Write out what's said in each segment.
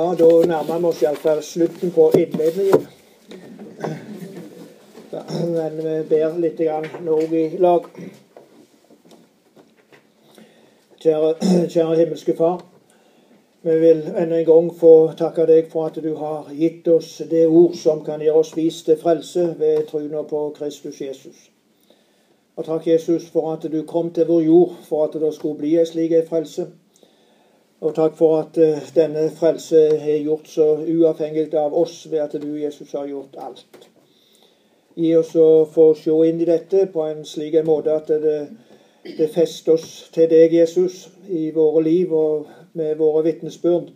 Ja, da nærmer vi oss iallfall slutten på innledningen. Men vi ber litt nå i lag. Kjære, kjære himmelske Far. Vi vil enda en gang få takke deg for at du har gitt oss det ord som kan gjøre oss vis til frelse ved troen på Kristus Jesus. Og takk, Jesus, for at du kom til vår jord for at det skulle bli en slik frelse. Og takk for at uh, denne frelse er gjort så uavhengig av oss ved at du, Jesus, har gjort alt. Gi oss å få se inn i dette på en slik måte at det, det fester oss til deg, Jesus, i våre liv og med våre vitnesbyrd.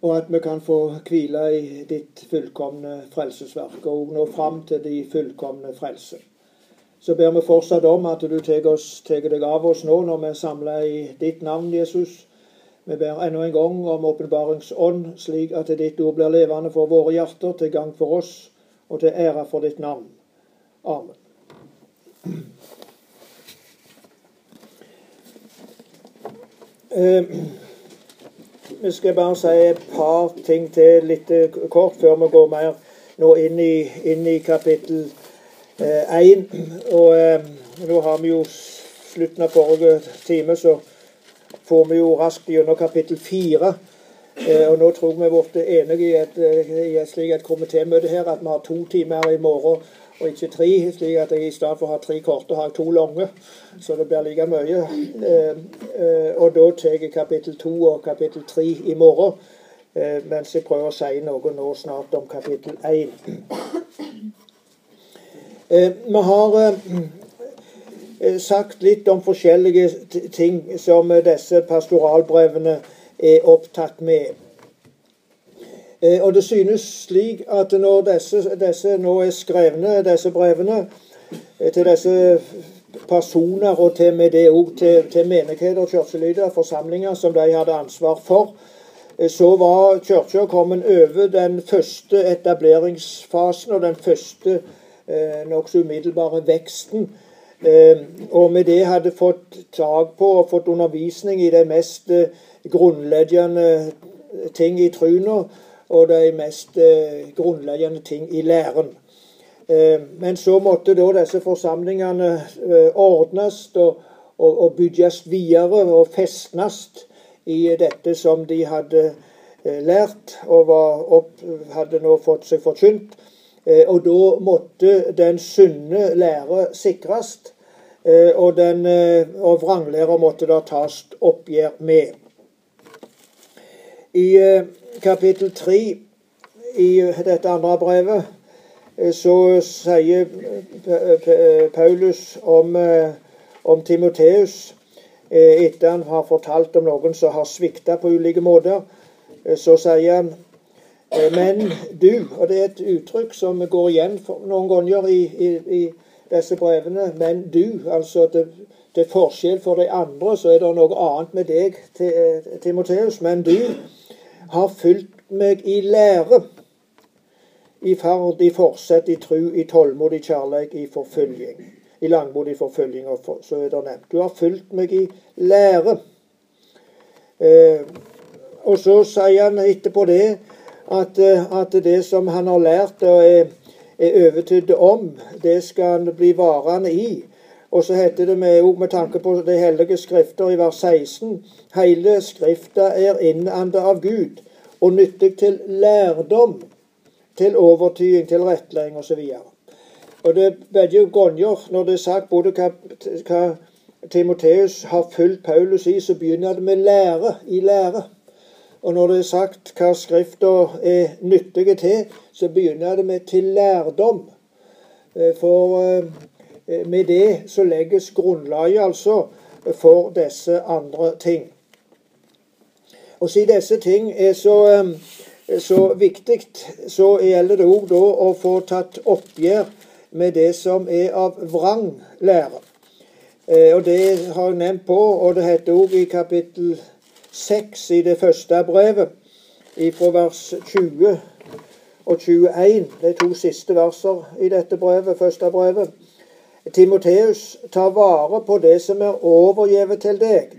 Og at vi kan få hvile i ditt fullkomne frelsesverk og nå fram til de fullkomne frelse så ber vi fortsatt om at du tar deg av oss nå når vi er samla i ditt navn, Jesus. Vi ber enda en gang om åpenbaringsånd, slik at ditt ord blir levende for våre hjerter, til gang for oss og til ære for ditt navn. Amen. Eh, vi skal bare si et par ting til litt kort før vi går mer nå inn i, inn i kapittel 1. Eh, og eh, nå har vi jo slutten av forrige time, så får vi jo raskt gjennom kapittel 4. Eh, og nå tror vi vi ble enige i et, i et slik et komitémøte her at vi har to timer i morgen og ikke tre. slik at jeg i stedet for å ha tre korte, har jeg to lange. Så det blir like mye. og da tar jeg kapittel 2 og kapittel 3 i morgen. mens jeg prøver å si noe nå snart om kapittel 1. Eh, vi har eh, eh, sagt litt om forskjellige ting som disse pastoralbrevene er opptatt med. Og det synes slik at når disse, disse nå er skrevne, disse brevene, til disse personer og til med det òg til, til menigheter, kirkelyder, forsamlinger som de hadde ansvar for, så var kirka kommet over den første etableringsfasen og den første nokså umiddelbare veksten. Eh, og med det hadde fått tak på og fått undervisning i de mest eh, grunnleggende ting i truna og de mest grunnleggende ting i læren. Men så måtte da disse forsamlingene ordnes og bygges videre og festnes i dette som de hadde lært og opp, hadde nå fått seg forkynt. Eh, og da måtte den sunne lære sikres, eh, og, den, eh, og vranglæra måtte da tas oppgjør med. I kapittel 3 i dette andre brevet så sier Paulus om, om Timoteus etter han har fortalt om noen som har svikta på ulike måter, så sier han men du, og det er et uttrykk som går igjen noen ganger i, i, i disse brevene, men du, altså til, til, forskjell for de andre, så er det noe annet med deg, Timoteus. Men du har fulgt meg i lære, i ferd, i forsett, i tru, i tålmod, i kjærleik, i forfølging. I langmodig forfølging, så er det nevnt. Du har fulgt meg i lære. Eh, og så sier han etterpå det at, eh, at, det som han har lært og er, er overtydd om, det skal han bli varende i. Og så heter det med, med tanke på de hellige skrifter i vers 16 Hele Skrifta er innanda av Gud og nyttig til lærdom, til overtyding, til rettledning osv. Og det er jo ganger, når det er sagt både hva, hva Timoteus har fulgt Paulus i, så begynner det med lære, i lære. Og når det er sagt hva Skrifta er nyttige til, så begynner det med til lærdom. Eh, for eh, med det så legges grunnlaget altså for disse andre ting. Og siden disse ting er så, eh, så viktig, så gjelder det òg da å få tatt oppgjør med det som er av vrang lære. Og det har jeg nevnt på, og det heter òg i kapittel 6 i det første brevet, fra vers 20 og 21, de to siste verser i dette brevet, første brevet. Timoteus, ta vare på det som er overgjevet til deg.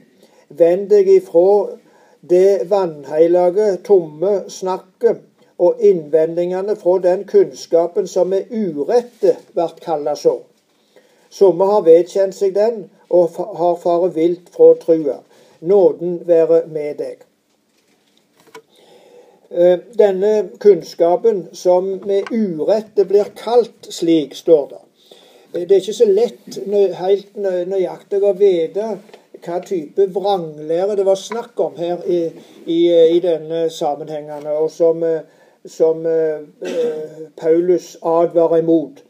Vend deg ifra det vanhellige, tomme snakket og innvendingene fra den kunnskapen som med urette blir kalla så. Somme har vedkjent seg den og har fare vilt fra trua. Nåden være med deg. Eh, denne kunnskapen som med urette blir kalt slik, står det. Eh, det er ikke så lett helt nøyaktig å vite hva type vranglære det var snakk om her i, i, i denne sammenhengene, og som, som eh, Paulus advarer imot.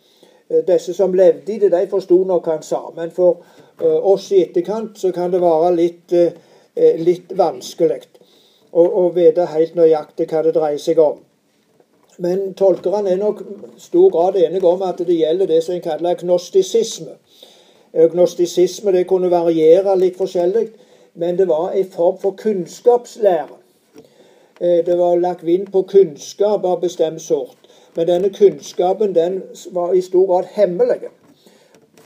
Disse som levde i det, de forsto nok han sa. Men for oss i etterkant så kan det være litt, uh, litt vanskelig å, og vite helt nøyaktig hva det dreier seg om. Men tolkerne er nok stor grad enige om at det gjelder det som en kaller agnostisisme. Agnostisisme det kunne variere litt forskjellig, men det var en form for kunnskapslære. Eh, det var lagt vind på kunnskap av bestemt sort. Men denne kunnskapen den var i stor grad hemmelig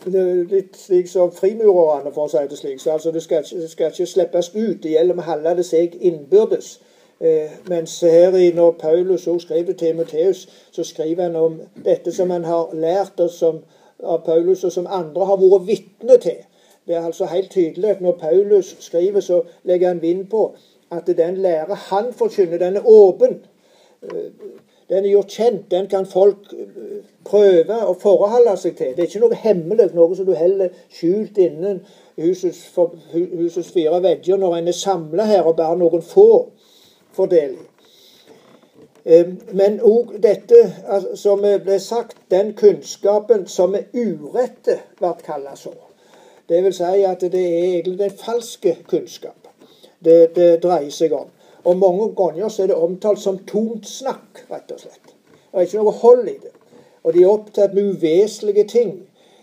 litt slik som frimurerne, for å si det slik. Så altså, det skal, skal ikke slippes ut. Det gjelder å holde det seg innbyrdes. Eh, mens her i, når Paulus også skriver Timoteus, så skriver han om dette som han har lært oss som, av Paulus, og som andre har vært vitne til. Det er altså helt tydelig at når Paulus skriver, så legger han vind på at den lære han forkynner, den er åpen. Eh, den er gjort kjent. Den kan folk eh, prøve å forholde seg til. Det er ikke noe hemmelig, noe som du heller skjult innen husets, for, husets fire vegger når en er samla her og bare noen få får del. Men òg dette altså, som ble sagt, den kunnskapen som med urette ble kalt så. Det vil si at det er egentlig den falske kunnskap det, det dreier seg om. Og mange ganger så er det omtalt som tomt snakk, rett og slett. Det er ikke noe hold i det. Og de er opptatt med uvesentlige ting.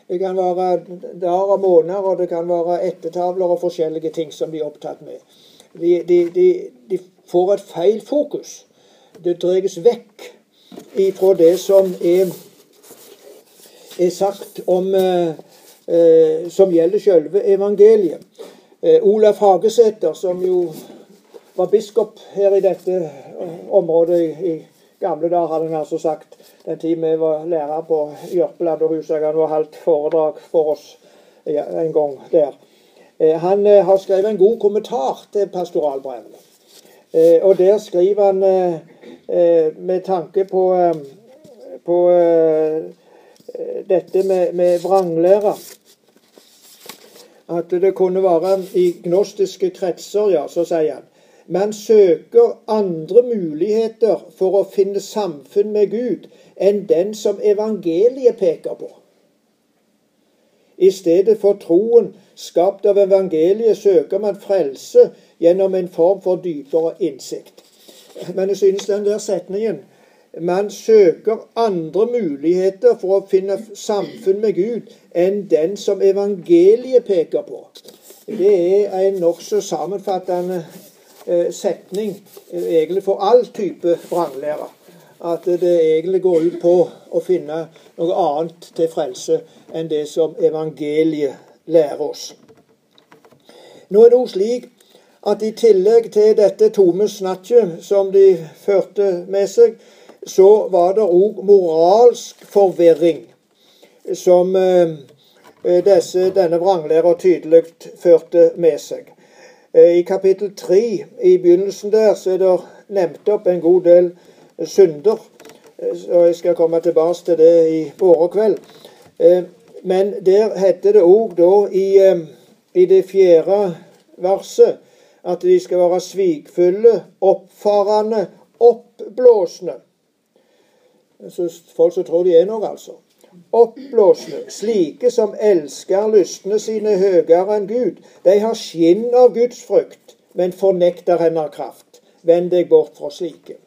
Det kan være dager og måneder, og det kan være ettertavler og forskjellige ting som de er opptatt med. De, de, de, de får et feil fokus. Det dreies vekk ifra det som er, er sagt om eh, eh, Som gjelder selve evangeliet. Eh, Olaf Hagesæter, som jo var biskop her i dette eh, området i, gamle dager, hadde han altså sagt. Den tid vi var lærer på Jørpeland og Husagan og holdt foredrag for oss en gang der. Eh, han eh, har skrevet en god kommentar til pastoralbrevene. Og der skriver han med tanke på, på dette med, med vranglære at det kunne være i gnostiske kretser, ja, så sier han man søker andre muligheter for å finne samfunn med Gud enn den som evangeliet peker på. I stedet for troen skapt av evangeliet søker man frelse gjennom en form for dypere innsikt. Men jeg synes den der setningen man søker andre muligheter for å finne samfunn med Gud enn den som evangeliet peker på. Det er en nokså sammenfattende setning eh, egentlig for all type vranglære. At det egentlig går ut på å finne noe annet til frelse enn det som evangeliet lærer oss. Nå er det også slik at i tillegg til dette tomme snatchet som de førte med seg, så var det òg moralsk forvirring som eh, disse, denne vranglæra tydelig førte med seg. Eh, I kapittel tre, i begynnelsen der, så er det nevnt opp en god del synder. Eh, og Jeg skal komme tilbake til det i morgen kveld. Men der heter det òg da i, i det fjerde verset at de skal være svikfulle, oppfarende, oppblåsende. Så folk som tror de er noe, altså oppblåsne, slike som elsker lystne sine høyere enn Gud. De har skinn av Guds frykt, men fornekter henne kraft. Vend deg bort fra slike.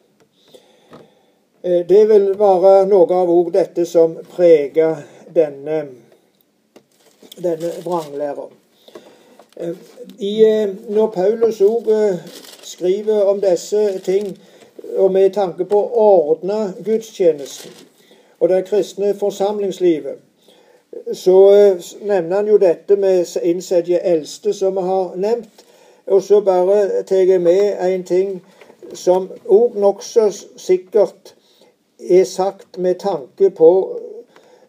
Eh, det vil være noe av ord dette som preger denne, denne vranglæra. Eh, eh, når Paulus òg skriver om disse ting, og med tanke på å ordne gudstjenesten, og det kristne forsamlingslivet, så eh, nevner han jo dette med innsedje eldste, som vi har nevnt. Og så bare tar jeg med en ting som òg nokså sikkert er sagt med tanke på,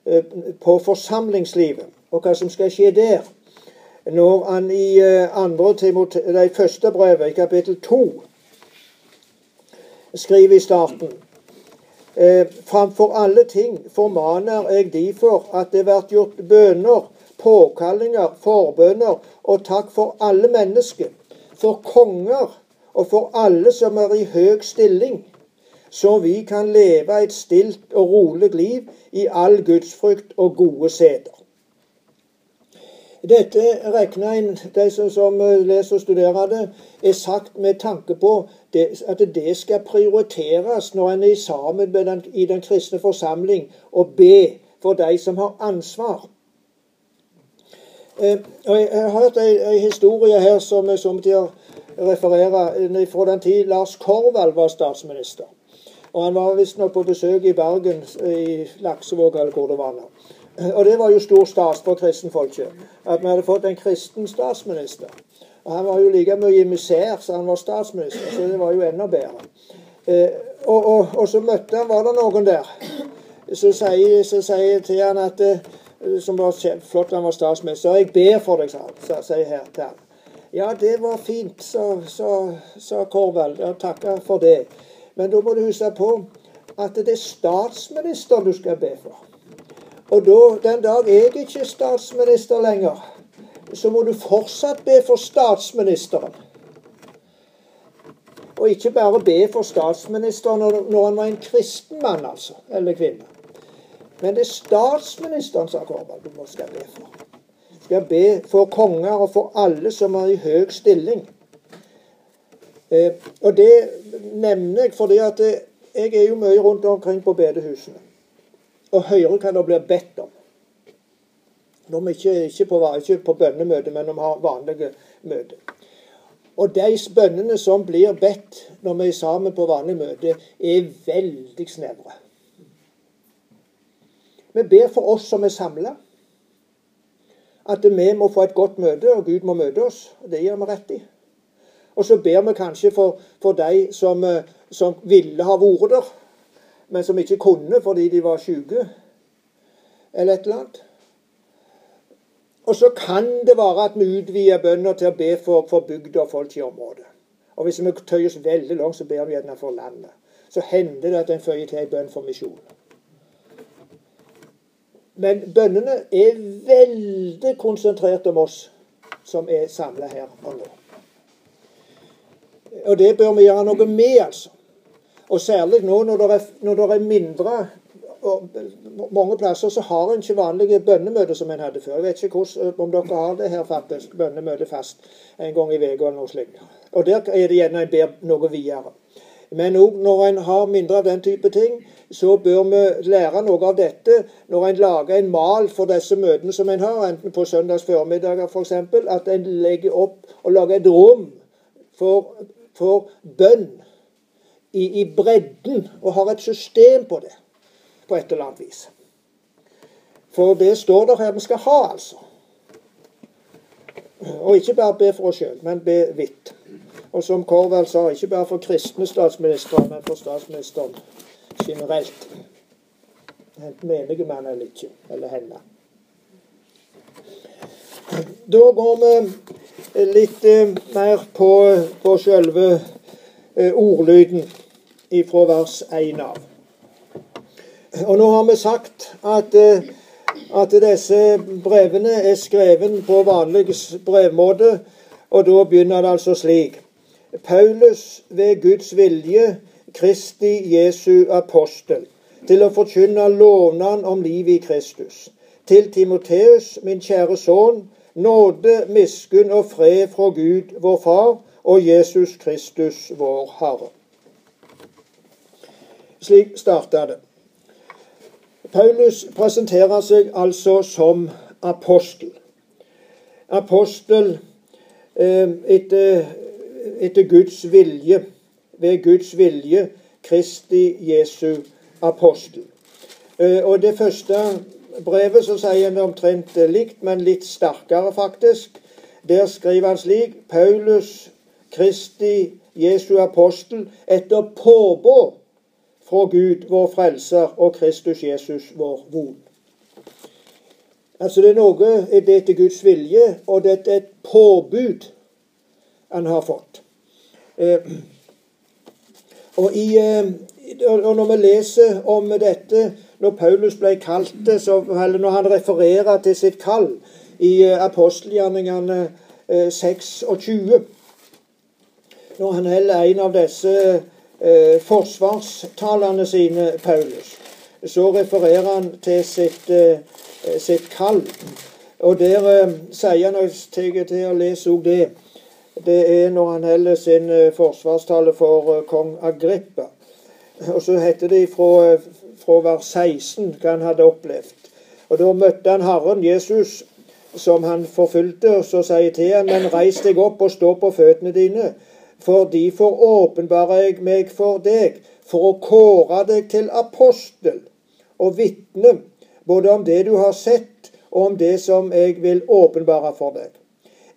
eh, på forsamlingslivet, og hva som skal skje der. Når han i andre Timote, det første brevet, i kapittel to, skriver i starten eh, Framfor alle ting formaner jeg derfor at det blir gjort bønner, påkallinger, forbønner og takk for alle mennesker, for konger og for alle som er i høg stilling, så vi kan leve et stilt og rolig liv i all gudsfrykt og gode seder. Dette regner en, de som, som, leser og studerer det, er sagt med tanke på det, at det skal prioriteres når en er sammen den, i den kristne forsamling og be for de som har ansvar. Eh, og Jeg har hørt en historie her som jeg somtider refererer fra den tid Lars Korvald var statsminister. Og Han var visstnok på besøk i Bergen, i Laksevåg eller hvor det var. nå. Og det var jo stor stas for kristenfolket at vi hadde fått en kristen statsminister. Og Han var jo like mye misær som han var statsminister, så det var jo enda bedre. Eh, og, og, og, så møtte han, var det noen der så sier, så jeg til han at eh, som var flott han var statsminister. 'Jeg ber for deg', sa sier her til han. Ja, det var fint, sa Korvald. Ja, takker for det. Men da må du huske på at det er statsministeren du skal be for. Og da, den dag jeg ikke er statsminister lenger, så må du fortsatt be for statsministeren. Og ikke bare be for statsministeren når han var en kristen mann, altså, eller kvinne. Men det er statsministeren, sa Korvald, du må skal be for. Du skal be for konger og for alle som er i høy stilling. Eh, og det nevner jeg fordi at jeg er jo mye rundt omkring på bedehusene og hører hva det blir bedt om. Når vi ikke, ikke, på, ikke på bønnemøte, men vi har vanlige møter. Og de bønnene som blir bedt når vi er sammen på vanlig møte, er veldig snevre. Vi ber for oss som er samla. At vi må få et godt møte, og Gud må møte oss. Det gjør vi rett i. Og så ber vi kanskje for, for de som, eh, som ville ha vært der, men som ikke kunne fordi de var syke, eller et eller annet. Og så kan det være at vi utvider bønner til å be for, for bygda og folk i området. Og hvis vi tøyer oss veldig langt, så ber vi gjerne for landet. Så hender det at en føyer til en bønn for misjon. Men bønnene er veldig konsentrert om oss som er samla her og nå. Og det bør vi gjøre noe med, altså. Og særlig nå når det er, når det er mindre og Mange plasser så har en ikke vanlige bønnemøter som en hadde før. Jeg vet ikke hvordan, om dere har det her faktisk, bønnemøte fast en gang i uka eller noe slikt. Og der er det gjerne en ber noe videre. Men òg når en har mindre av den type ting, så bør vi lære noe av dette når en lager en mal for disse møtene som en har, enten på søndags formiddager f.eks., at en legger opp og lager et rom for, for bønn i, i bredden, og har et system på det på et eller annet vis. For det står der her vi skal ha, altså. Og ikke bare be for oss sjøl, men be vidt. Og som Korvald sa, ikke bare for kristne statsministre, men for statsministeren generelt. Enten menige mann eller ikke, eller henne. Da går vi litt eh, mer på, på selve eh, ordlyden ifra vers 1 av. Og nå har vi sagt at, eh, at disse brevene er skrevet på vanlig brevmåte, og da begynner det altså slik. Paulus ved Guds vilje, Kristi Jesu apostel, til å forkynne lovnaden om livet i Kristus. Til Timoteus, min kjære sønn, nåde, miskunn og fred fra Gud, vår Far, og Jesus Kristus, vår Herre. Slik starta det. Paulus presenterer seg altså som apostel. Apostel eh, etter, etter, Guds vilje, ved Guds vilje, Kristi Jesu apostel. Eh, og det første brevet så sier han omtrent likt, men litt sterkere, faktisk. Der skriver han slik Paulus Kristi Jesu apostel etter påbud fra Gud, vår frelser, og Kristus Jesus, vår von. Altså Det er noe det etter Guds vilje, og det er et påbud han har fått. Eh, og, i, eh, og, når vi leser om dette, når Paulus ble kalt det, eller når han refererer til sitt kall i eh, apostelgjerningene eh, 26 Når han heller en av disse eh, forsvarstalene sine, Paulus, så refererer han til sitt, eh, sitt kall. Og der eh, sier han, og jeg tar til å lese òg det, det er når han holder sin eh, forsvarstale for eh, kong Agrippa. Og så heter det fra, fra vers 16 hva han hadde opplevd. Og Da møtte han Herren Jesus, som han forfulgte, og så sier til han, men reis deg opp og stå på føttene dine, for de åpenbarer jeg meg for deg, for å kåre deg til apostel og vitne, både om det du har sett, og om det som jeg vil åpenbare for deg.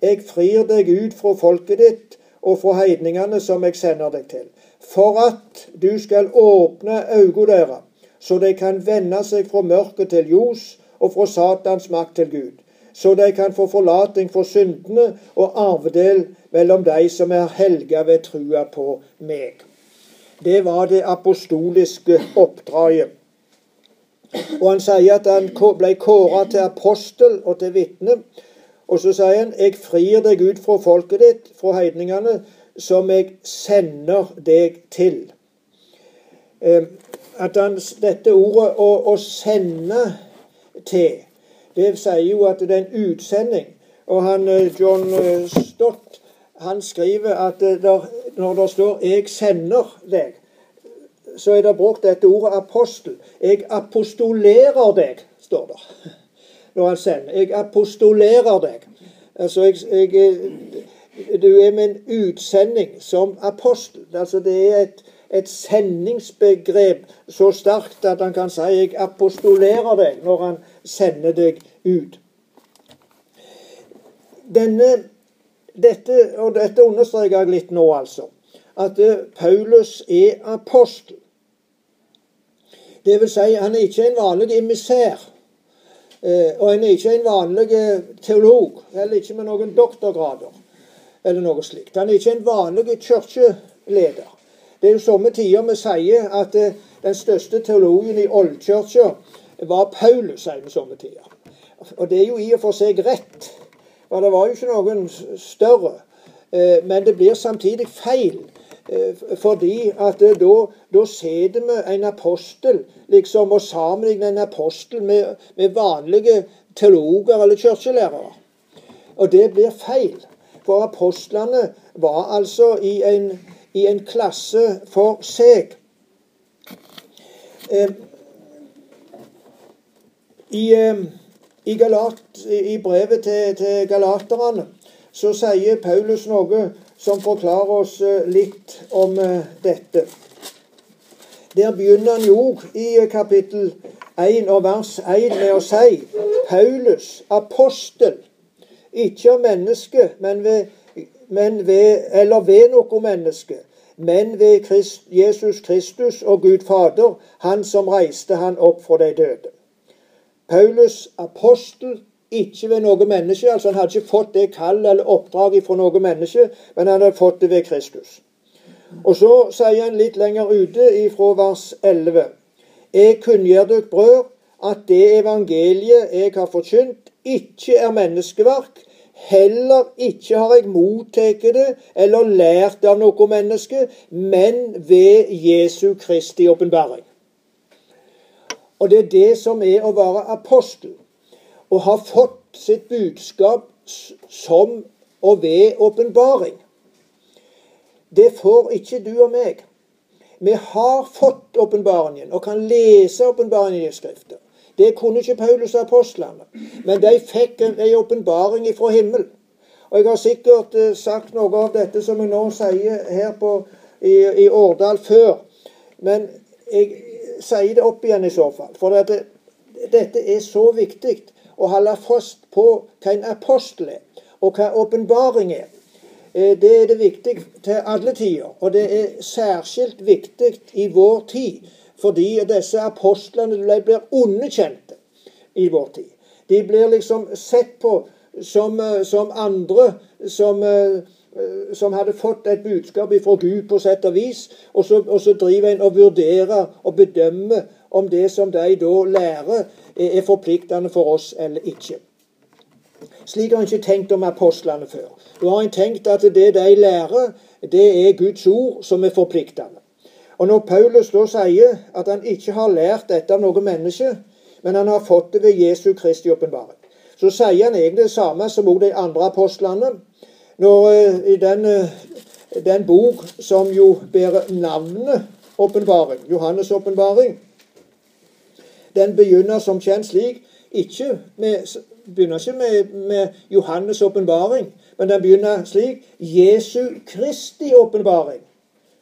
Jeg frir deg ut fra folket ditt og fra heidningene som jeg sender deg til, for at du skal åpne øynene deres, så de kan vende seg fra mørket til ljos og fra Satans makt til Gud, så de kan få forlating for syndene og arvedel mellom de som er helga ved trua på meg. Det var det apostoliske oppdraget. Og han sier at han ble kåra til apostel og til vitne. Og så sier han, 'Jeg frir deg ut fra folket ditt, fra heidningene, som jeg sender deg til'. Eh, at han, Dette ordet å, å, sende til, det sier jo at det er en utsending. Og han, eh, John eh, Stott han skriver at der, når det står 'Jeg sender deg', så er det brukt dette ordet apostel. 'Jeg apostolerer deg', står det når han sender. Jeg apostolerer deg. Altså, jeg, jeg, du er med en utsending som apostel. Altså, det er et, et sendingsbegrep så sterkt at han kan si 'jeg apostolerer deg' når han sender deg ut. Denne, dette, og dette understreker jeg litt nå, altså. At Paulus er apostel. Det vil si, han er ikke en vanlig emissær. Eh, og han er ikke en vanlig eh, teolog, heller ikke med noen doktorgrader eller noe slikt. Han er ikke en vanlig kirkeleder. Det er jo somme tider vi sier at eh, den største teologen i oldkirka var Paulus, sier vi somme tider. Og det er jo i og for seg rett, for det var jo ikke noen større. Men det blir samtidig feil. Fordi at da, da sitter vi en apostel liksom og sammenligner en apostel med, med vanlige teologer eller kirkelærere. Og det blir feil. For apostlene var altså i en, i en klasse for seg. Eh, I, eh, i, Galat, i brevet til, til galaterne så sier Paulus noe som forklarer oss eh, litt om dette. Der begynner han jo i kapittel 1 og vers 1 med å si Paulus, apostel, ikke av menneske, men ved, men ved, eller ved noe menneske, men ved Christ, Jesus Kristus og Gud Fader, han som reiste han opp fra de døde. Paulus, apostel, ikke ved noe menneske. altså Han hadde ikke fått det kallet eller oppdraget fra noe menneske, men han hadde fått det ved Kristus. Og så sier han litt lenger ute fra vers 11.: Jeg kunngjør dere, brød, at det evangeliet jeg har forkynt, ikke er menneskeverk. Heller ikke har jeg mottatt det eller lært av noe menneske, men ved Jesu Kristi åpenbaring. Og det er det som er å være apostel. Å ha fått sitt budskap som og ved åpenbaring. Det får ikke du og meg. Vi har fått åpenbaringen og kan lese åpenbaringen i Skriften. Det kunne ikke Paulus og apostlene. Men de fikk en åpenbaring fra himmel. Og jeg har sikkert eh, sagt noe av dette som jeg nå sier her på, i, i Årdal før. Men jeg sier det opp igjen i så fall. For dette, dette er så viktig å holde fast på hva en apostel er. og hva åpenbaring er. Eh, det er det viktig til alle tider, og det er særskilt viktig i vår tid. Fordi disse apostlene blir underkjente i vår tid. De blir liksom sett på som, eh, som andre som, eh, som, hadde fått et budskap fra Gud på sett og vis, og så, og så driver en og vurderer og bedømmer om det som de da lærer, er forpliktende for oss eller ikke. Slik har en ikke tenkt om apostlene før. Da har en tenkt at det de lærer, det er Guds ord som er forpliktende. Og når Paulus da sier at han ikke har lært dette av noe menneske, men han har fått det ved Jesu Kristi åpenbaring, så sier han egentlig det samme som også de andre apostlene. Når uh, I den, uh, den, bok som jo bærer navnet åpenbaring, Johannes' åpenbaring, den begynner som kjent slik ikke med, begynner ikke med, med Johannes' åpenbaring, men den begynner slik Jesu Kristi åpenbaring,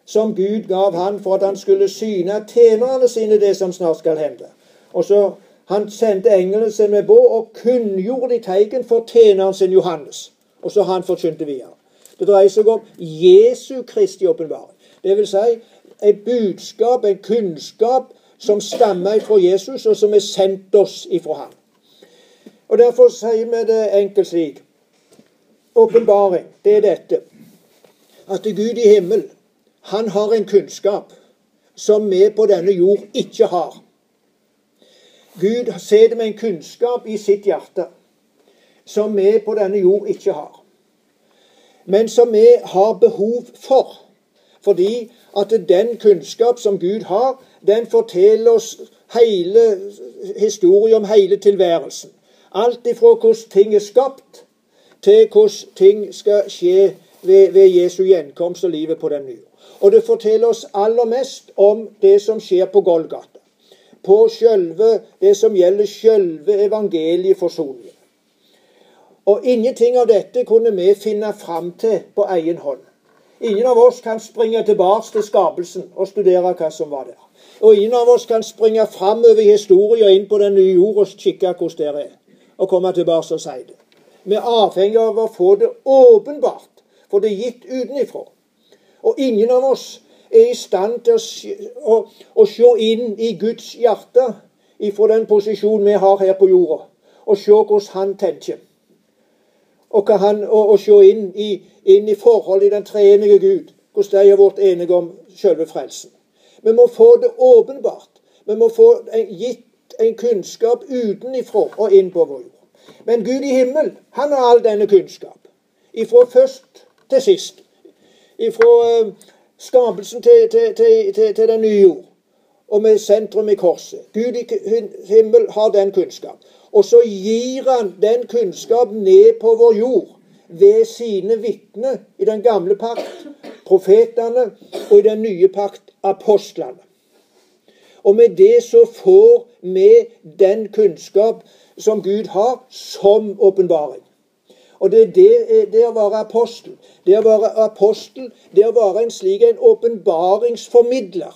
som Gud gav han for at han skulle syne tjenerne sine det som snart skal hende. Og så Han sendte engelen sin med båt og kunngjorde de tegn for tjeneren sin Johannes. Og så han forkynte videre. Det dreier seg om Jesu Kristi åpenbaring. Det vil si et budskap, en kunnskap, som stammer fra Jesus, og som er sendt oss ifra ham. Og Derfor sier vi det enkelt slik Åpenbaring, det er dette. At Gud i himmel, han har en kunnskap som vi på denne jord ikke har. Gud sitter med en kunnskap i sitt hjerte som vi på denne jord ikke har. Men som vi har behov for. Fordi at den kunnskap som Gud har, den forteller oss hele historien om hele tilværelsen. Alt ifra hvordan ting er skapt, til hvordan ting skal skje ved, ved Jesu gjenkomst og livet på den nye. Og det forteller oss aller mest om det som skjer på Golgata. På sjølve det som gjelder sjølve evangelieforsoningen. Og ingenting av dette kunne vi finne fram til på egen hånd. Ingen av oss kan springe tilbake til skapelsen og studere hva som var der. Og ingen av oss kan springe fram over historien inn på den nye jord og kikke hvordan det er, og komme tilbake og si det. Vi er avhengig av å få det åpenbart, for det er gitt utenifra. Og ingen av oss er i stand til å, å, å se inn i Guds hjerte ifra den posisjonen vi har her på jorda, og se hvordan han tenker. Og, han, og, og se inn i, inn i forholdet i den treenige Gud, hvordan de har vært enige om selve frelsen. Vi må få det åpenbart. Vi må få en, gitt en kunnskap utenifra og inn på vår jord. Men Gud i himmel, han har all denne kunnskap. Ifra først til sist. Ifra uh, skapelsen til, til, til, til, den nye jord. Og med sentrum i korset. Gud i himmel har den kunnskap. Og så gir han den kunnskap ned på vår jord ved sine vitner i den gamle pakt, profetene, og i den nye pakt, apostlene. Og med det så får vi den kunnskap som Gud har, som åpenbaring. Og det er det, det å være apostel. Det å være apostel, det å være en slik en åpenbaringsformidler.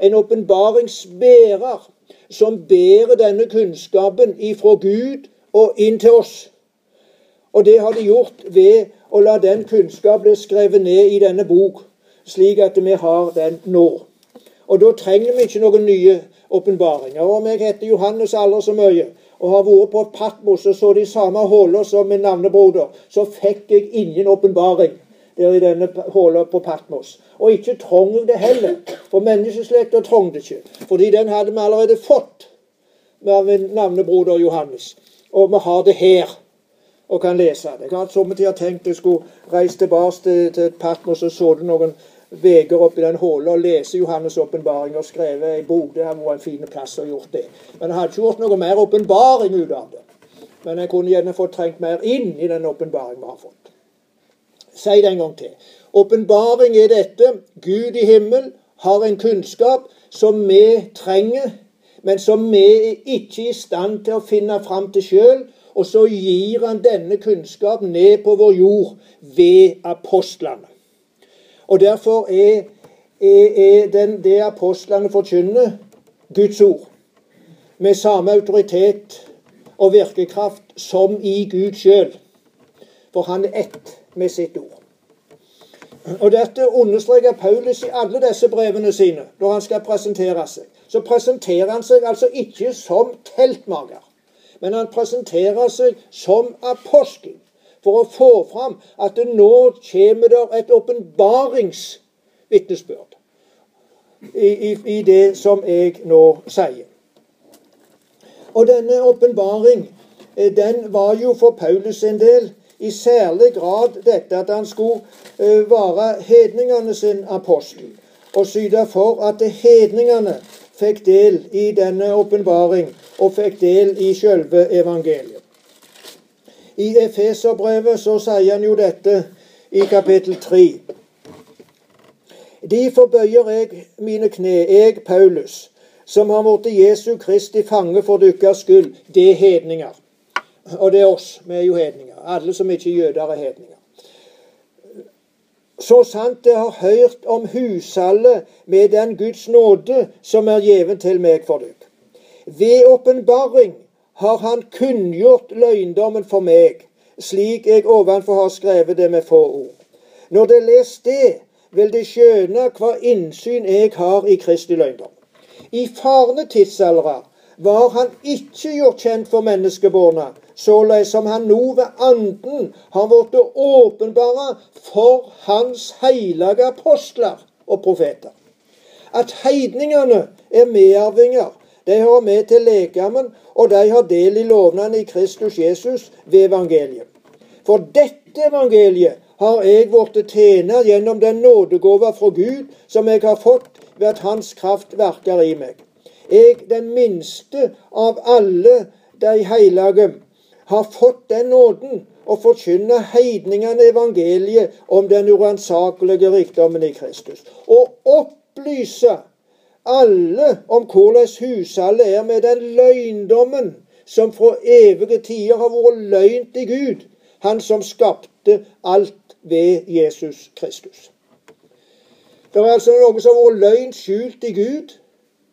En åpenbaringsbærer som bærer denne kunnskapen ifra Gud og inn til oss. Og det har de gjort ved å la den kunnskap bli skrevet ned i denne bok, slik at vi har den nå. Og da trenger vi ikke noen nye åpenbaringer. Om jeg heter Johannes aldri så mye, og har vært på Patmos og så de samme hullene som min navnebroder, så fikk jeg ingen åpenbaring der i denne hulla på Patmos. Og ikke trong jeg det heller, for menneskeslekta trong det ikke. Fordi den hadde vi allerede fått med min navnebroder Johannes. Og vi har det her og kan lese det. Jeg har somme tider tenkt jeg skulle reise tilbake til, til Patmos og så det noen veger oppi den hullet og leser Johannes' åpenbaring og skrevet i bok. Det var en fin plass å gjort det. Men jeg hadde ikke gjort noe mer åpenbaring ut av det. Men jeg kunne gjerne fått trengt mer inn i den åpenbaringen vi har fått. Si det en gang til. Åpenbaring er dette. Gud i himmel har en kunnskap som vi trenger, men som vi er ikke i stand til å finne fram til sjøl. Og så gir han denne kunnskap ned på vår jord ved apostlene. Og derfor er, er, er den, det apostlene forkynner, Guds ord. Med samme autoritet og virkekraft som i Gud sjøl. For han er ett med sitt ord. Og Dette understreker Paulus i alle disse brevene sine når han skal presentere seg. Så presenterer han seg altså ikke som teltmager, men han presenterer seg som apostel for å få fram at det nå kommer der et åpenbaringsvitnesbyrd i, i, i det som jeg nå sier. Og denne åpenbaring eh, den var jo for Paulus en del i særlig grad dette at han skulle uh, være hedningene sin apostel og syte for at hedningene fikk del i denne åpenbaring og fikk del i selve evangeliet. I Efeserbrevet så sier han jo dette i kapittel 3. Derfor bøyer jeg mine kne, jeg Paulus, som har blitt Jesu Kristi fange for deres skyld. Det er hedninger. Og det er oss. Vi er jo hedninger. Alle som ikke er jøder, er hedninger. Så sant det har hørt om hushallet med den Guds nåde som er gjeven til meg for dere. Ved åpenbaring har Han kunngjort løgndommen for meg, slik jeg ovenfor har skrevet det med få ord. Når det leser det, vil de skjønne hva innsyn jeg har i Kristi løgndom. I farne tidsaldre var han ikke gjort kjent for menneskeborna, såleis som han nå ved anden har blitt åpenbare for hans hellige apostler og profeter. At heidningene er medarvinger, de hører med til legamen, og de har del i lovnadene i Kristus Jesus ved evangeliet. For dette evangeliet har jeg blitt tjener gjennom den nådegåva fra Gud som jeg har fått ved at Hans kraft verker i meg. Jeg, den minste av alle de hellige, har fått den nåden å forkynne heidningene evangeliet om den uransakelige rikdommen i Kristus. Og opplyse alle om hvordan husholdet er med den løgndommen som fra evige tider har vært løgn til Gud, Han som skapte alt ved Jesus Kristus. Det er altså noe som har vært løgn skjult i Gud,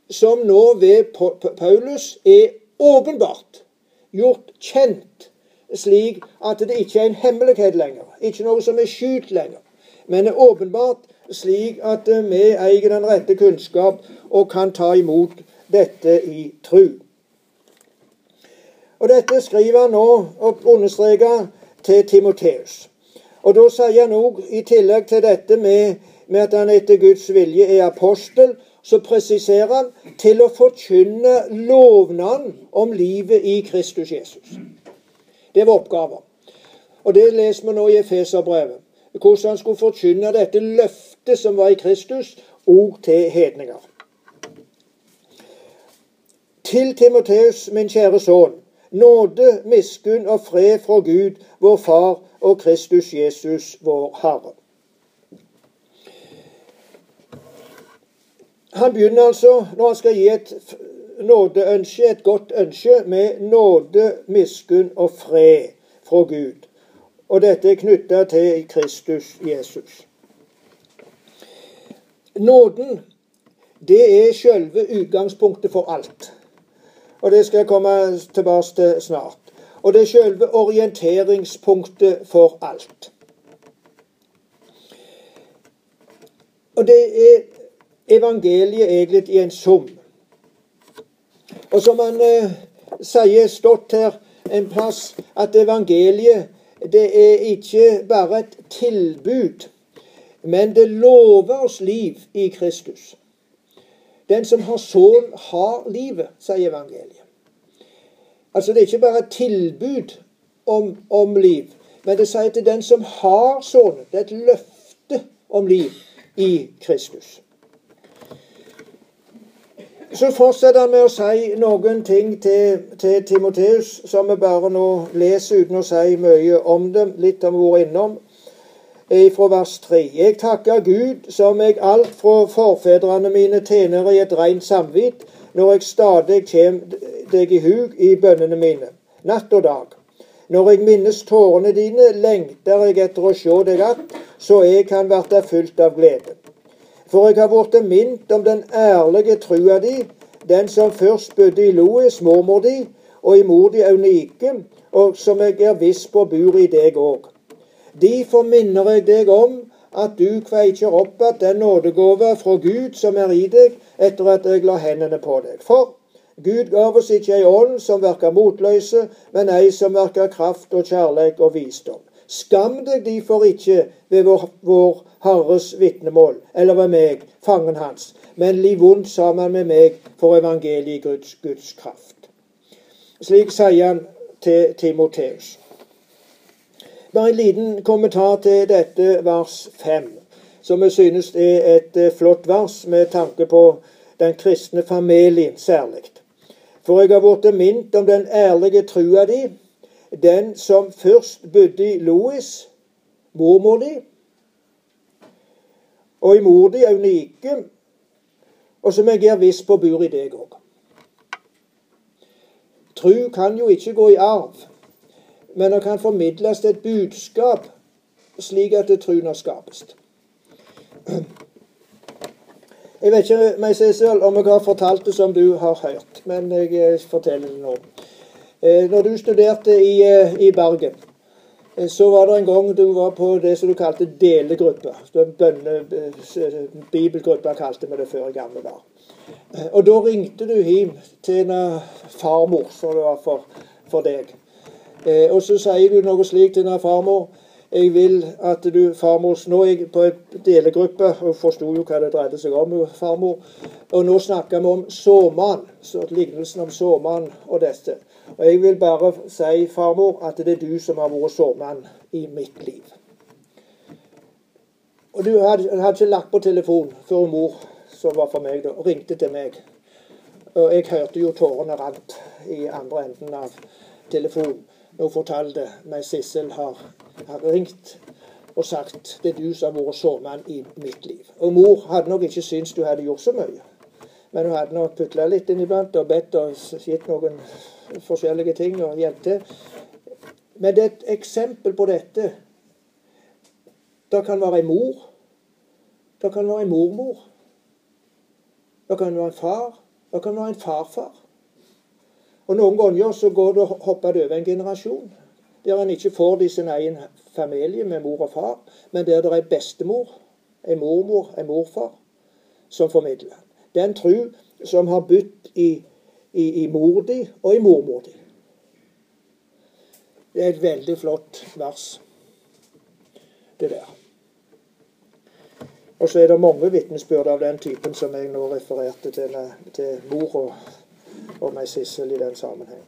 som nå ved Paulus er åpenbart gjort kjent, slik at det ikke er en hemmelighet lenger. Ikke noe som er skjult lenger, men er åpenbart slik at vi eier den rette kunnskap og kan ta imot dette i tru. Og Dette skriver han nå og understreker til Timoteus. Og Da sier han òg, i tillegg til dette med, med at han etter Guds vilje er apostel, så presiserer han til å forkynne lovnaden om livet i Kristus Jesus. Det var oppgaven. Og det leser vi nå i Efeserbrevet. Hvordan han skulle forkynne dette løftet som var i Kristus, òg til hedninger. Til Timoteus, min kjære sønn, nåde, miskunn og fred fra Gud, vår Far, og Kristus Jesus, vår Herre. Han begynner altså, når han skal gi et nådeønske, et godt ønske, med nåde, miskunn og fred fra Gud. Og dette er knytta til Kristus Jesus. Nåden, det er selve utgangspunktet for alt. Og det skal jeg komme tilbake til snart. Og det er selve orienteringspunktet for alt. Og det er evangeliet egentlig i en sum. Og som han eh, sier stått her en plass, at evangeliet det er ikke bare et tilbud, men det lover oss liv i Kristus. Den som har sønn, har livet, sier evangeliet. Altså Det er ikke bare et tilbud om, om liv, men det sier til den som har sønnen. Det er et løfte om liv i Kristus. Så fortsetter han med å si noen ting til, til Timoteus som vi bare nå leser uten å si mye om dem. Litt har vi vært innom. Fra vers 3. Jeg takker Gud, som jeg alt fra forfedrene mine tjener i et rent samvitt, når jeg stadig kommer deg i hug i bønnene mine, natt og dag. Når jeg minnes tårene dine, lengter jeg etter å se deg att, så jeg kan verte fylt av glede. For jeg har blitt minnet om den ærlige trua di, den som først bodde i Lois, mormor di, og i mor di Eunike, og som jeg er viss på bor i deg òg. Derfor minner jeg deg om at du kveikjer opp at den nådegave fra Gud som er i deg, etter at jeg la hendene på deg. For Gud gav oss ikke ei ånd som verker motløse, men ei som verker kraft og kjærleik og visdom. Skam deg derfor ikke ved vår, vår Herres vitnemål, eller ved meg, fangen hans, men liv vondt sammen med meg for evangeliet Guds, Guds kraft. Slik sier han til Timoteus. Bare en liten kommentar til dette vers 5, som jeg synes er et eh, flott vers med tanke på den kristne familien særlig. For jeg har blitt minnet om den ærlige trua di, den som først bodde i Louis, mormor di, og i mor di Eunike, og som jeg er viss på bor i deg òg. Tru kan jo ikke gå i arv, men det kan formidles til et budskap slik at det truna skapes. Jeg vet ikke meg selv om jeg har fortalt det som du har hørt, men jeg eh, forteller det nå. Eh, når du studerte i, eh, i Bergen, så var det en gang du var på det som du kalte delegruppe. Eh, kalte vi det før i gamle dager. Og da ringte du hjem til en farmor, som det var for, for deg. Og så sier du noe slikt til denne farmor. Jeg vil at du, farmor Nå er jeg på en delegruppe, og forsto jo hva det dreide seg om, farmor. Og nå snakker vi om såmann, så lignelsen om såmann og dette. Og jeg vil bare si, farmor, at det er du som har vært såmann i mitt liv. Og du hadde, hadde ikke lagt på telefon før mor, som var for meg, da, ringte til meg. Og jeg hørte jo tårene rant i andre enden av telefonen. Hun fortalte meg Sissel har, har ringt og sagt det er du som har vært sårmann i mitt liv. Og mor hadde nok ikke syntes du hadde gjort så mye. Men hun hadde nok putla litt inniblant og bedt og gitt noen forskjellige ting og hjelp til. Men det er et eksempel på dette. Det kan være en mor. Det kan være en mormor. Det kan være en far. Det kan være en farfar. Og Noen ganger så går det hopper det over en generasjon. Der en ikke får det i sin egen familie med mor og far, men der det er bestemor, en mormor, en morfar, som formidler. Den tru som har bytt i i, i mor di og i mormor di. Det er et veldig flott vers, det der. Og så er det mange vitnesbyrd av den typen som jeg nå refererte til, til mor og, og meg Sissel i den sammenheng.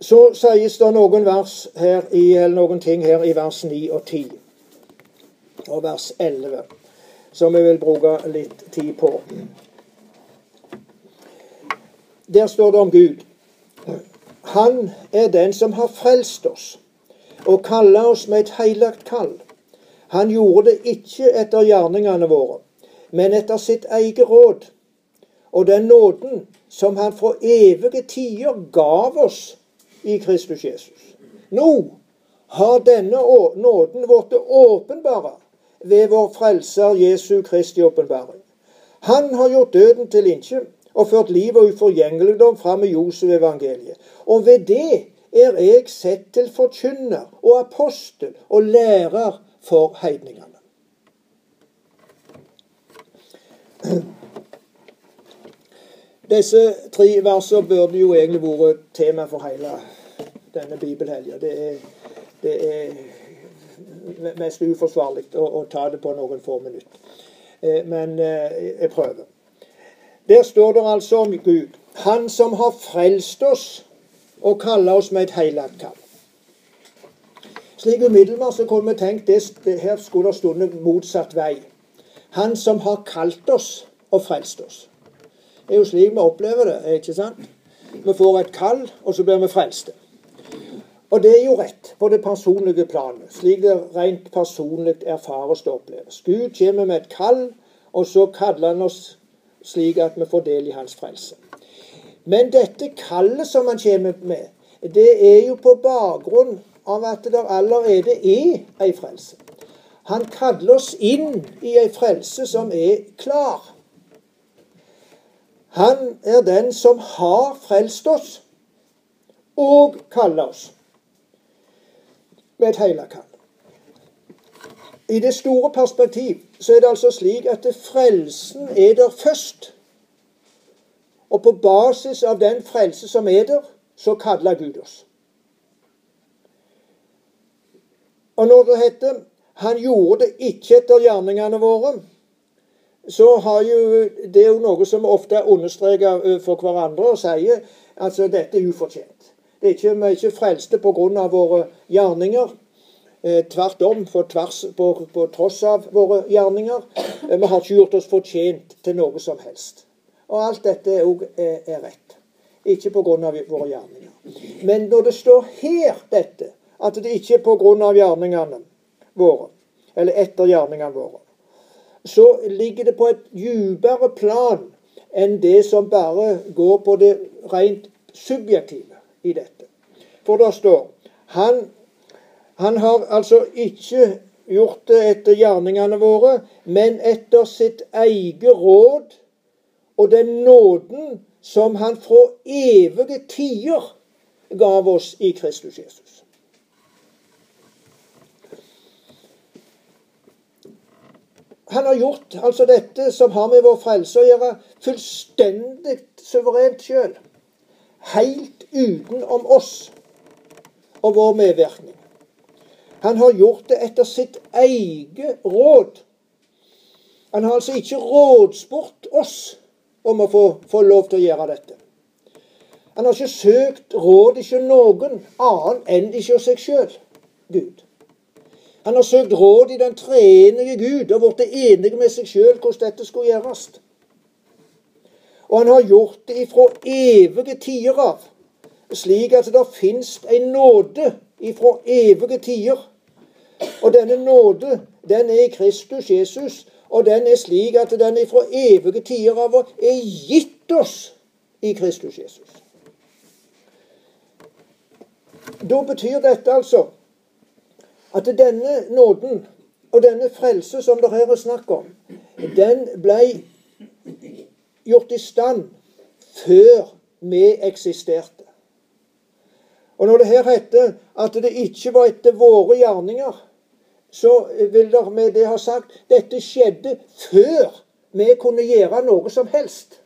Så sies det noen, vers her i, eller noen ting her i vers 9 og 10 og vers 11 som vi vil bruke litt tid på. Der står det om Gud. Han er den som har frelst oss og kaller oss med et heilagt kall. Han gjorde det ikke etter gjerningene våre, men etter sitt eget råd. Og den nåden som han fra evige tider gav oss i Kristus Jesus. Nå har denne nåden blitt åpenbare ved vår Frelser Jesu Kristi åpenbaring. Han har gjort døden til innkjøp og ført liv og uforgjengeligdom fram i Josef evangeliet. Og ved det er jeg sett til forkynner og apostel og lærer for heidningene. Disse tre versene burde jo egentlig vært tema for hele denne bibelhelga. Det, det, er mest uforsvarlig å, å, ta det på noen få minutter. Eh, men eh, jeg prøver. Der står det altså om Gud. Han som har frelst oss og kaller oss med et hellig kall. Slik umiddelbart så kunne vi tenkt det, det her skulle det stått motsatt vei. Han som har kalt oss og frelst oss. Det er jo slik vi opplever det, ikke sant? Vi får et kall, og så blir vi frelste. Og det er jo rett på det personlige planet, slik det rent personlig erfares og oppleves. Gud kommer med et kall, og så kaller han oss slik at vi får del i hans frelse. Men dette kallet som han kommer med, det er jo på bakgrunn av at det allerede er ei frelse. Han kaller oss inn i ei frelse som er klar. Han er den som har frelst oss og kaller oss. med et heilakall. I det store perspektiv så er det altså slik at frelsen er der først. Og på basis av den frelse som er der, så kaller Gud oss. Og når det heter 'Han gjorde det ikke etter gjerningene våre', så har jo det er jo noe som ofte understreker for hverandre og sier altså dette er ufortjent. Det er ikke, vi er ikke frelste pga. våre gjerninger. Eh, tvert om, for tvers, på, på, tross av våre gjerninger. Eh, vi har ikke gjort oss fortjent til noe som helst. Og alt dette òg er, er, rett. Ikke pga. våre gjerninger. Men når det står her dette, at det ikke er pga. gjerningene våre, eller etter gjerningene våre, så ligger det på et dypere plan enn det som bare går på det rent subjektive i dette. For det står han, han har altså ikke gjort det etter gjerningene våre, men etter sitt eget råd og den nåden som han fra evige tider gav oss i Kristus Jesus. Han har gjort altså dette som har med vår frelse å gjøre, fullstendig suverent sjøl. Helt utenom oss og vår medvirkning. Han har gjort det etter sitt eget råd. Han har altså ikke rådspurt oss om å få, få lov til å gjøre dette. Han har ikke søkt råd ikke noen annen enn ikke seg sjøl, Gud. Han har søkt råd i den treenige Gud og blitt enig med seg sjøl hvordan dette skulle gjøres. Og han har gjort det ifra evige tider av, slik at det fins en nåde ifra evige tider. Og denne nåde, den er i Kristus Jesus, og den er slik at den ifra evige tider av er gitt oss i Kristus Jesus. Da betyr dette altså at denne nåden og denne frelse som det her er snakk om, den ble gjort i stand før vi eksisterte. Og når det her heter at det ikke var etter våre gjerninger, så vil det med det ha sagt dette skjedde før vi kunne gjøre noe som helst.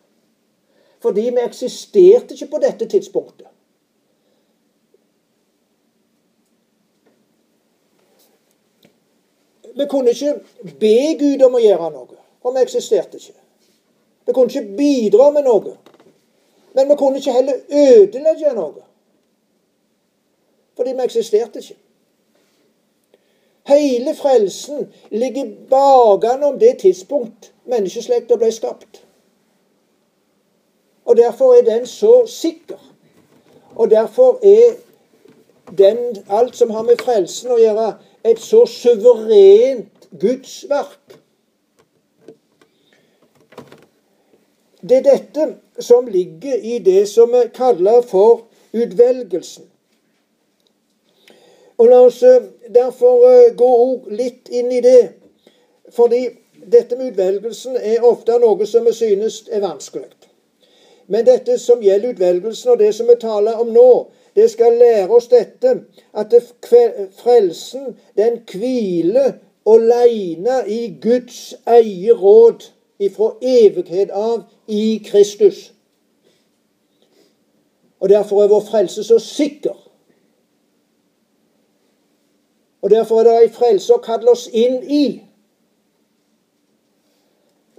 Fordi vi eksisterte ikke på dette tidspunktet. Vi kunne ikke be Gud om å gjøre noe, for vi eksisterte ikke. Vi kunne ikke bidra med noe. Men vi kunne ikke heller ødelegge noe. Fordi vi eksisterte ikke. Hele frelsen ligger bakenom det tidspunkt menneskeslekta ble skapt. Og Derfor er den så sikker. Og derfor er den, alt som har med frelsen å gjøre, et så suverent gudsverk. Det er dette som ligger i det som vi kaller for utvelgelsen. Og La oss eh, derfor eh, gå litt inn i det. Fordi dette med utvelgelsen er ofte noe som vi synes er vanskelig. Men dette som gjelder utvelgelsen, og det som vi taler om nå, det skal lære oss dette, at frelsen den hviler aleine i Guds eie råd ifra evighet av i Kristus. Og Derfor er vår frelse så sikker. Og Derfor er det ei frelse å kalle oss inn i.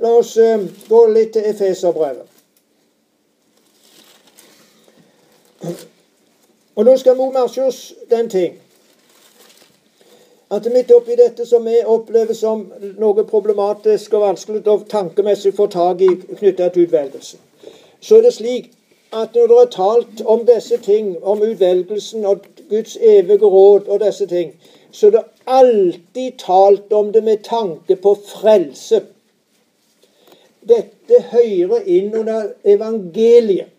La oss uh, gå litt til Efeserbrevet. Og nå skal vi oss den ting at midt oppi dette som vi opplever som noe problematisk og vanskelig å tankemessig få tak i knyttet til utvelgelsen, så er det slik at når det er talt om disse ting, om utvelgelsen og Guds evige råd og disse ting, så er det alltid talt om det med tanke på frelse. Dette hører inn under evangeliet.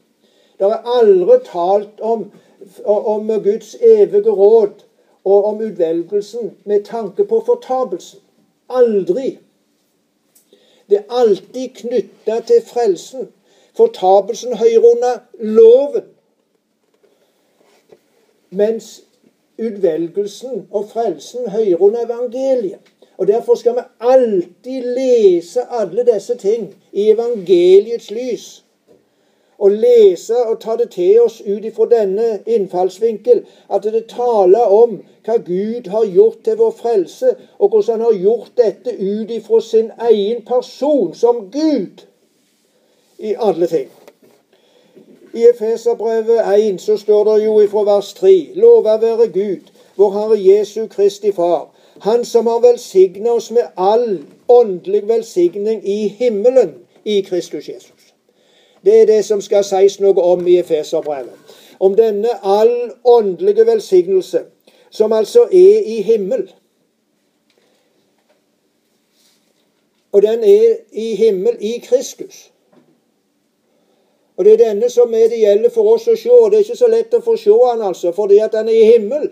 Det er aldri talt om om Guds evige råd og om utvelgelsen med tanke på fortapelsen. Aldri. Det er alltid knytta til frelsen. Fortapelsen hører under loven. Mens utvelgelsen og frelsen hører under evangeliet. Og Derfor skal vi alltid lese alle disse ting i evangeliets lys. Og lese og ta det til oss ut ifra denne innfallsvinkel, at det taler om hva Gud har gjort til vår frelse, og hvordan han har gjort dette ut ifra sin egen person som Gud i alle ting. I Efeserbrevet 1 så står det jo ifra vers 3.: Lova være Gud, vår Herre Jesu Kristi Far, Han som har velsigna oss med all åndelig velsigning i himmelen i Kristus Jesus. Det er det som skal sies noe om i Efeserbrevet. Om denne all åndelige velsignelse, som altså er i himmel. Og den er i himmel i Kristus. Og det er denne som er det gjelder for oss å se. Og det er ikke så lett å få se han altså, fordi at han er i himmel.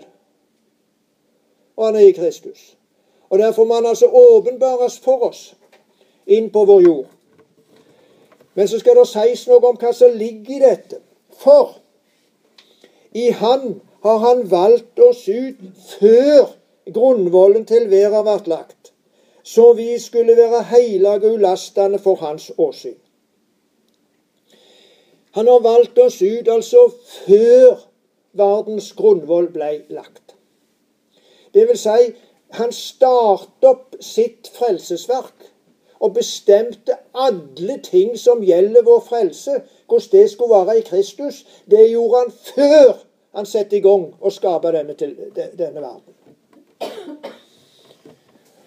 Og han er i Kristus. Og derfor må han altså åpenbares for oss inn på vår jord. Men så skal det sies noe om hva som ligger i dette. For i Han har Han valgt oss ut før grunnvollen til verden ble lagt, så vi skulle være hellige og ulastende for Hans åsyn. Han har valgt oss ut altså før verdens grunnvoll ble lagt. Det vil si, han startet opp sitt frelsesverk og bestemte alle ting som gjelder vår frelse, hvordan det skulle være i Kristus. Det gjorde han før han satte i gang å skape denne, denne verden.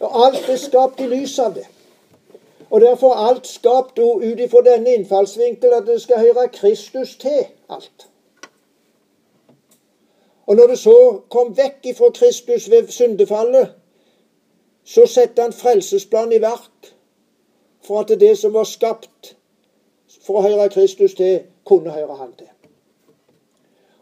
Og alt er skapt i lys av det. Og derfor er alt skapt ut ifra denne innfallsvinkel at det skal høre Kristus til alt. Og når det så kom vekk ifra Kristus ved syndefallet, så satte han frelsesplanen i verk for at det som var skapt for å høre Kristus til, kunne høre Han til.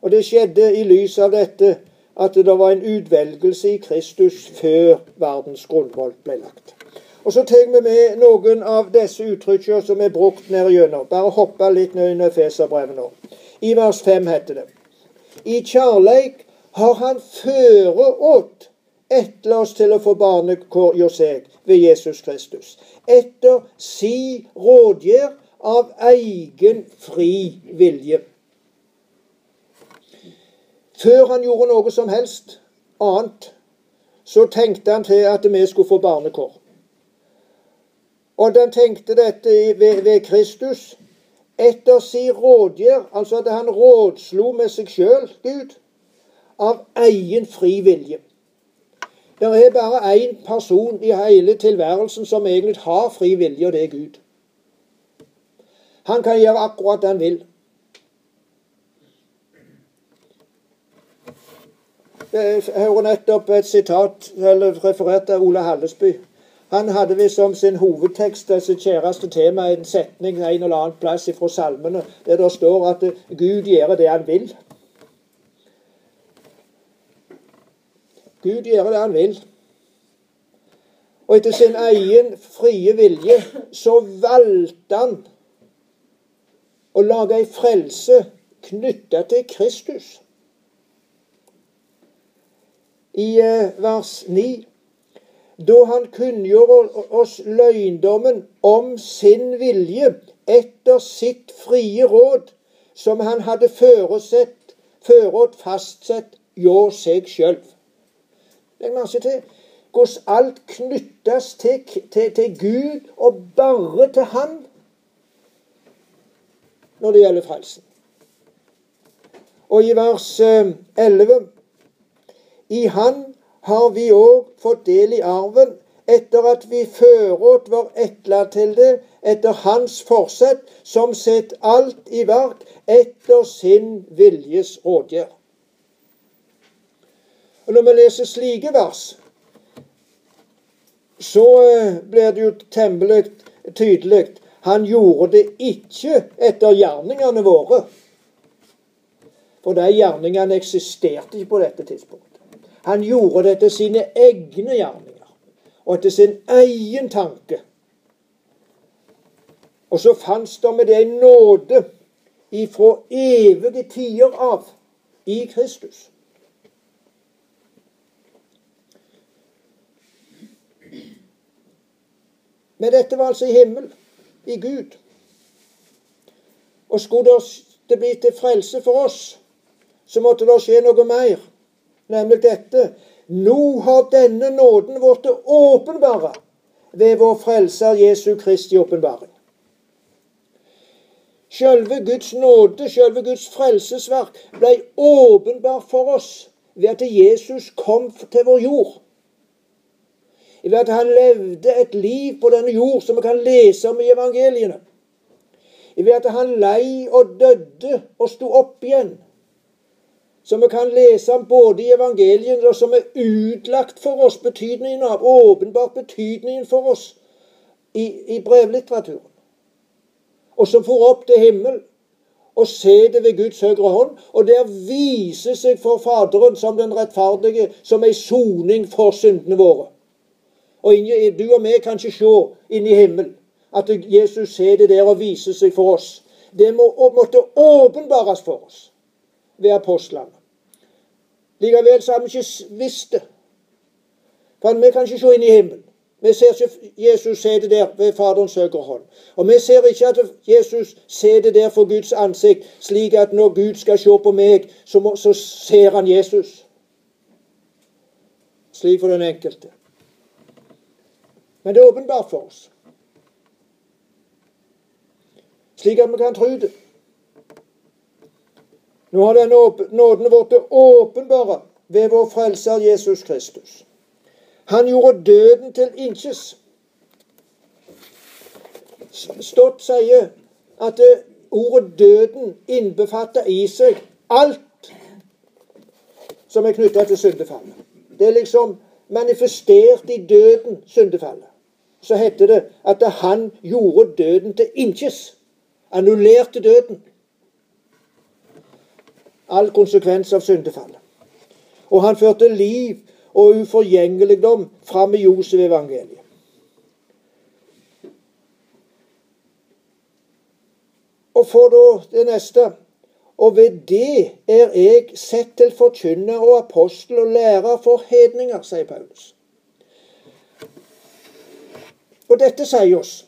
Og det skjedde i lys av dette at det var en utvelgelse i Kristus før verdens grunnvoll ble lagt. Og så tar vi med noen av disse uttrykkene som er brukt ned gjennom. Bare hoppe litt ned i Feserbrevet nå. I vers 5 heter det I kjærleik har han føreåt etter oss til å få barnekår hos seg ved Jesus Kristus. Etter si rådgjør av egen fri vilje. Før han gjorde noe som helst annet, så tenkte han til at vi skulle få barnekår. Og den tenkte dette ved, ved Kristus. Etter si rådgjør, altså at han rådslo med seg sjøl, Gud, av egen fri vilje. Det er bare én person i hele tilværelsen som egentlig har fri vilje, og det er Gud. Han kan gjøre akkurat det han vil. Jeg hører nettopp et sitat eller referert av Ola Hallesby. Han hadde visst som sin hovedtekst, sitt kjæreste tema, en setning en eller annen plass fra salmene, der det står at Gud gjør det han vil. Gud gjør det han vil. Og etter sin egen frie vilje så valgte han å lage ei frelse knytta til Kristus. I eh, vers 9 da han kunngjorde oss løgndommen om sin vilje etter sitt frie råd, som han hadde føresett, føråt fastsett hjå seg sjøl. Legg merke til hvordan alt knyttes til, til, til, Gud og bare til Han når det gjelder frelsen. Og i vers 11 eh, I Han har vi òg fått del i arven etter at vi føråt var etla til det etter hans forsett, som sett alt i verk etter sin viljes rådgjør. Og Når vi leser slike vers, så eh, blir det jo temmelig tydelig han gjorde det ikke etter gjerningene våre. For de gjerningene eksisterte ikke på dette tidspunktet. Han gjorde det etter sine egne gjerninger og etter sin egen tanke. Og så fantes det med det en nåde ifra evige tider av i Kristus. Men dette var altså i himmel, i Gud. Og skulle det bli til frelse for oss, så måtte det skje noe mer, nemlig dette. Nå har denne nåden blitt åpenbare ved vår Frelser Jesu Kristi åpenbaring. Selve Guds nåde, selve Guds frelsesverk, ble åpenbar for oss ved at Jesus kom til vår jord. Ved at han levde et liv på denne jord som vi kan lese om i evangeliene. Ved at han lei og døde og sto opp igjen. Som vi kan lese om både i evangeliene og som er utlagt for oss betydningen av, åpenbart betydningen for oss i, i brevlitteraturen. Og som for opp til himmel og sitter ved Guds høyre hånd, og der viser seg for Faderen som den rettferdige, som ei soning for syndene våre. Og du og vi kan ikke se inn i himmelen at Jesus sitter der og viser seg for oss. Det må, måtte åpenbares for oss ved apostlene. Likevel så har vi ikke visst det. For vi kan ikke se inn i himmelen. Vi ser ikke Jesus sitter der ved Faderens høyre hånd. Og vi ser ikke at Jesus sitter der for Guds ansikt, slik at når Gud skal se på meg, så, må, så ser han Jesus. Slik for den enkelte. Men det er åpenbart for oss. Slik at vi kan tro det. Nå har denne nåden blitt åpenbare ved vår Frelser Jesus Kristus. Han gjorde døden til inches. Stott sier at ordet 'døden' innbefatter i seg alt som er knytta til syndefallet. Det er liksom manifestert i døden, syndefallet. Så heter det at han gjorde døden til inches. Annullerte døden. All konsekvens av syndefallet. Og han førte liv og uforgjengeligdom fram i Josef-evangeliet. Og for da det neste Og ved det er jeg sett til forkynner og apostel og lærer for hedninger, sier Paulus. Og dette sier oss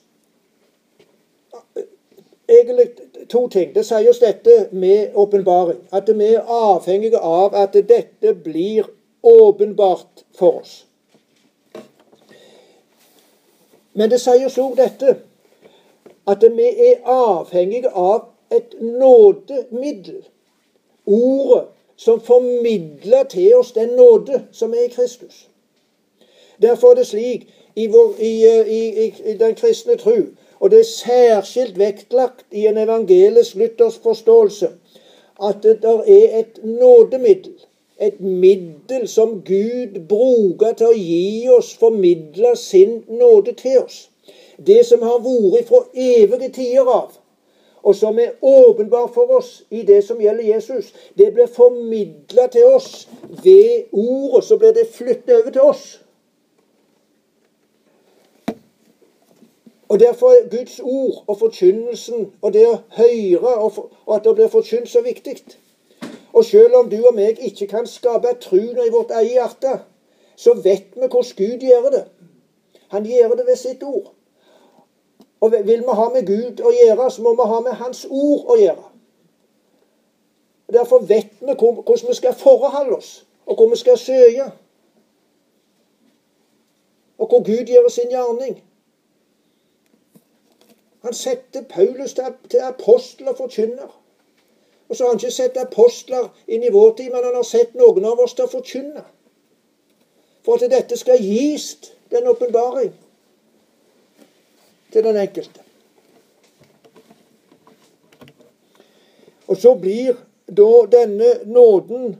egentlig to ting. Det sier oss dette med åpenbaring. At vi er avhengige av at dette blir åpenbart for oss. Men det sier oss òg dette at vi er avhengige av et nådemiddel. Ordet som formidler til oss den nåde som er i Kristus. Derfor er det slik i, vår, i, i, i den kristne tru. og det er særskilt vektlagt i en evangelisk lyttersk forståelse, at det er et nådemiddel et middel som Gud bruker til å gi oss, formidle sin nåde til oss. Det som har vært fra evige tider av, og som er åpenbart for oss i det som gjelder Jesus, det blir formidla til oss ved ordet. Så blir det flyttet over til oss. Og Derfor er Guds ord og forkynnelsen og det å høre og at det blir forkynt så viktig. Og selv om du og meg ikke kan skape troen i vårt eget hjerte, så vet vi hvordan Gud gjør det. Han gjør det ved sitt ord. Og vil vi ha med Gud å gjøre, så må vi ha med Hans ord å gjøre. Og Derfor vet vi hvordan vi skal forholde oss, og hvor vi skal søke. Og hvor Gud gjør sin gjerning. Han setter Paulus til apostel og forkynner. Og så har han ikke sett apostler inn i vår tid, men han har sett noen av oss til å forkynne. For at dette skal gis den åpenbaring til den enkelte. Og så blir da denne nåden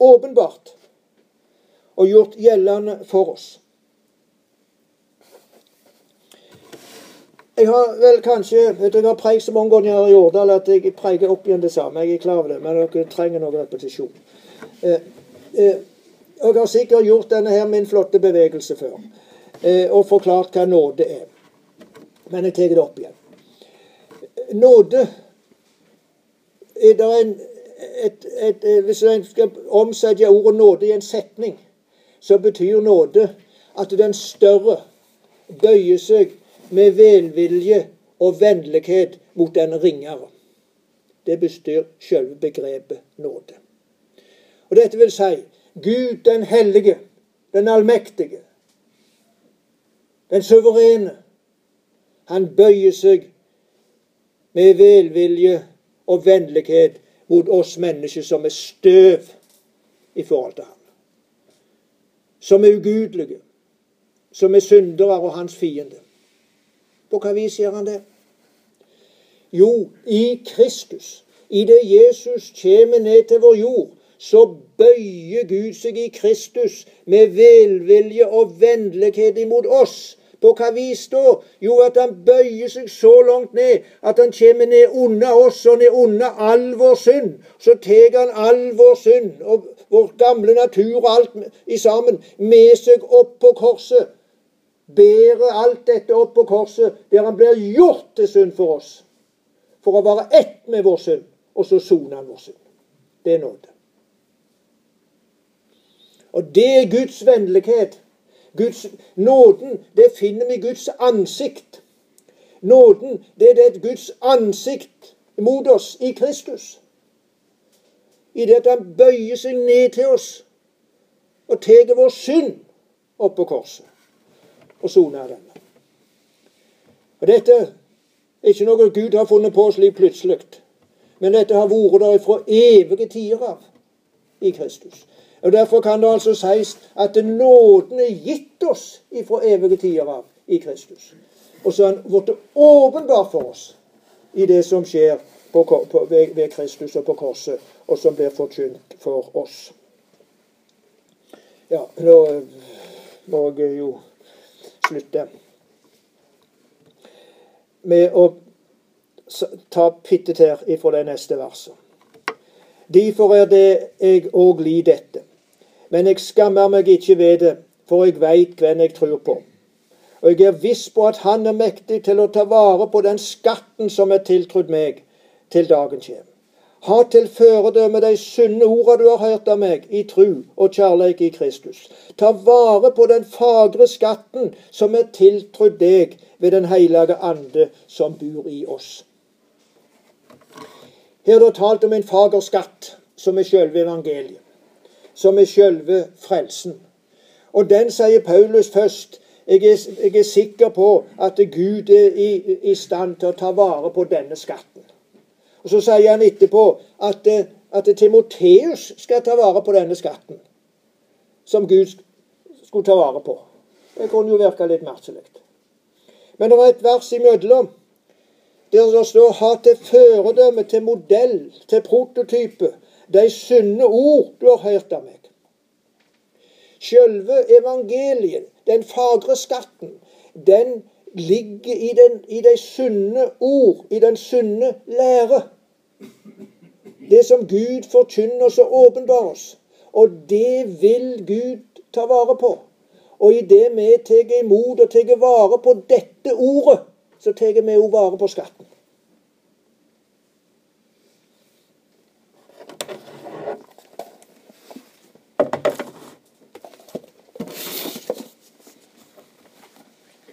åpenbart og gjort gjeldende for oss. Jeg har vel kanskje vet du, Jeg har preikt så mange ganger i Årdal at jeg preiker opp igjen det samme. Jeg er klar over det, men dere trenger noe repetisjon. Eh, eh, jeg har sikkert gjort denne her min flotte bevegelse før eh, og forklart hva nåde er. Men jeg tar det opp igjen. Nåde er det en et, et, et, Hvis en skal omsette ordet nåde i en setning, så betyr nåde at den større bøyer seg med velvilje og vennlighet mot den ringere. Det bestyr selve begrepet nåde. Og Dette vil si Gud den hellige, den allmektige, den suverene. Han bøyer seg med velvilje og vennlighet mot oss mennesker som er støv i forhold til ham. Som er ugudelige, som er syndere og hans fiende. På hva vis gjør han det? Jo, i Kristus. I det Jesus kommer ned til vår jord, så bøyer Gud seg i Kristus med velvilje og vennlighet imot oss. På hva vis da? Jo, at han bøyer seg så langt ned at han kommer ned unna oss og ned unna all vår synd. Så tar han all vår synd og vår gamle natur og alt i sammen med seg opp på korset. Bærer alt dette opp på korset, der han blir gjort til synd for oss. For å være ett med vår synd, og så soner han vår synd. Det er nåde. Og det er Guds vennlighet. Guds, nåden, det finner vi i Guds ansikt. Nåden, det er det Guds ansikt mot oss i Kristus. I det at han bøyer seg ned til oss og tar vår synd opp på korset og sone den. Og Dette er ikke noe Gud har funnet på slik plutselig, men dette har vært der fra evige tider av i Kristus. Og Derfor kan det altså sies at nåden er gitt oss fra evige tider av i Kristus. Og så er han blitt åpenbar for oss i det som skjer på, på, ved, ved, Kristus og på korset, og som blir forkynt for oss. Ja, nå må jeg jo slutte med å ta pittet her ifra det neste verset. Derfor er det jeg òg li dette men jeg skammer meg ikke ved det, for jeg veit hvem jeg tror på. Og jeg er viss på at Han er mektig til å ta vare på den skatten som er tiltrudd meg, til dagen kommer. Ha til føredømme de sunne orda du har hørt av meg, i tru og kjærleik i Kristus. Ta vare på den fagre skatten som er tiltrudd deg ved Den hellige ande som bor i oss. Her er det talt om en fager skatt, som er sjølve evangeliet som er sjølve frelsen. Og den sier Paulus først. Jeg er, jeg er sikker på at Gud er i, i, stand til å ta vare på denne skatten. Og Så sier han etterpå at, at Timoteus skal ta vare på denne skatten, som Gud skulle ta vare på. Det kunne jo virke litt merkelig. Men det er et vers imellom der det står 'ha til føredømme, til modell, til prototype' de sunne ord du har hørt av meg. Sjølve evangeliet, den fagre skatten, den ligger i, den, i de sunne ord, i den sunne lære. Det som Gud forkynner oss og åpenbarer oss. Og det vil Gud ta vare på. Og i det vi tar imot og tar vare på dette ordet, så tar vi òg vare på skatten.